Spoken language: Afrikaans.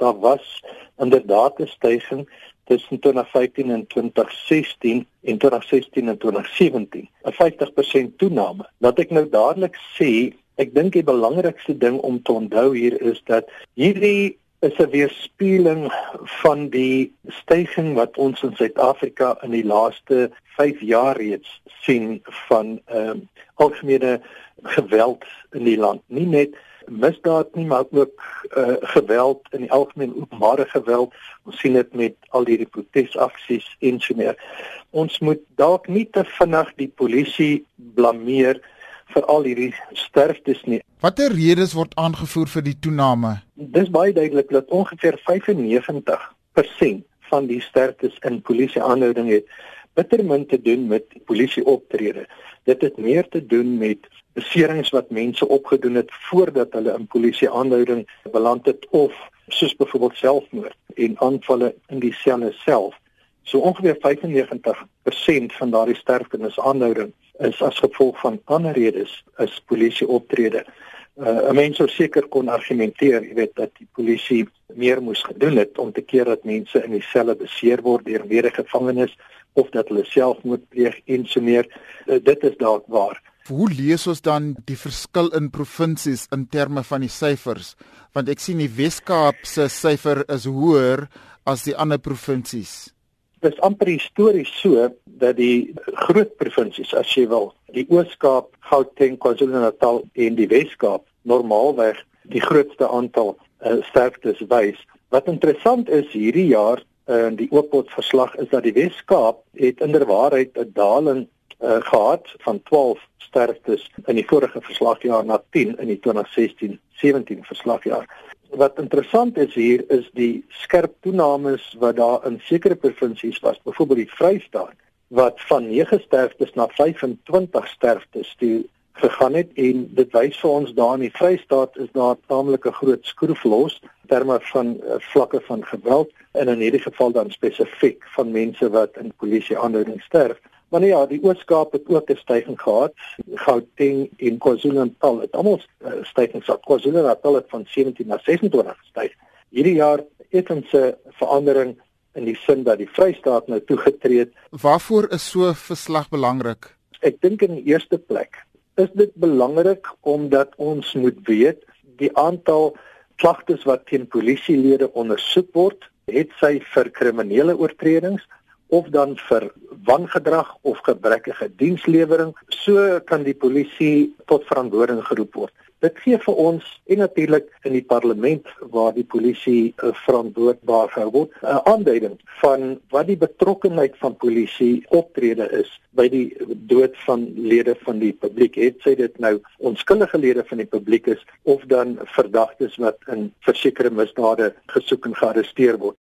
Daar was inderdaad 'n stygings tussen 2015 en 2016 en 2016 en 2017 'n 50% toename. Wat ek nou dadelik sê, ek dink die belangrikste ding om te onthou hier is dat hierdie is 'n weerspieëling van die stygings wat ons in Suid-Afrika in die laaste 5 jaar reeds sien van ehm um, algemene geweld in die land. Nie net misdaad nie, maar ook uh, geweld in die algemeen openbare geweld. Ons sien dit met al hierdie protesaksies en so meer. Ons moet dalk nie te vinnig die polisie blameer vir al hierdie sterftes nie. Watter redes word aangevoer vir die toename? Dis baie duidelik dat ongeveer 95% van die sterftes in polisieaanhouding het bitter min te doen met polisie optrede. Dit het meer te doen met beserings wat mense opgedoen het voordat hulle in polisie aanhouding beland het of soos byvoorbeeld selfmoord en aanvalle in die selle self. So ongeveer 95% van daardie sterftes aanhouding is as gevolg van ander redes is polisie optrede. Uh, 'n mens sou seker kon argumenteer, jy weet dat die polisie meer moes gedoen het om te keer dat mense in die selle beseer word deur medegevangenes of dat hulle selfmoord pleeg en so meer. Uh, dit is dalk waar. Hoe lees ons dan die verskil in provinsies in terme van die syfers? Want ek sien die Wes-Kaap se syfer is hoër as die ander provinsies. Dit is amper histories so dat die groot provinsies, as jy wil, die Oos-Kaap, Gauteng, KwaZulu-Natal en die Wes-Kaap normaalweg die grootste aantal uh, sterftes wys. Wat interessant is hierdie jaar in uh, die Oopot verslag is dat die Wes-Kaap het inderwaarheid 'n daling uh, gehad van 12 sterftes in die vorige verslagjaar na 10 in die 2016-17 verslagjaar. Wat interessant is hier is die skerp toenames wat daar in sekere provinsies was, byvoorbeeld die Vrystaat wat van 9 sterftes na 25 sterftes toe gegaan het en dit wys vir ons daar in die Vrystaat is daar 'n taamlike groot skroeflos terme van uh, vlakke van geweld en in hierdie geval dan spesifiek van mense wat in polisie aanhouding sterf. Maar nee, ja, die Oos-Kaap het ook 'n stygings gehad. Gauteng en KwaZulu-Natal het almal uh, stygings gehad. KwaZulu-Natal het van 17 na 26 gestyg. Hierdie jaar het ons 'n verandering in die sin dat die Vrystaat nou toegetree het. Waarvoor is so verslag belangrik? Ek dink in die eerste plek is dit belangrik omdat ons moet weet die aantal klagtes wat teen polisielede ondersoek word, het sy vir kriminele oortredings of dan vir wangedrag of gebrekkige dienslewering, so kan die polisie tot verantwoording geroep word. Dit gee vir ons en natuurlik in die parlement waar die polisie uh, verantwoordbaar gehou word, 'n uh, aanduiding van wat die betrokkeheid van polisie optrede is by die dood van lede van die publiek. Het sy dit nou onskuldige lede van die publiek is of dan verdagtes wat in versekerde misdade gesoek en gearresteer word.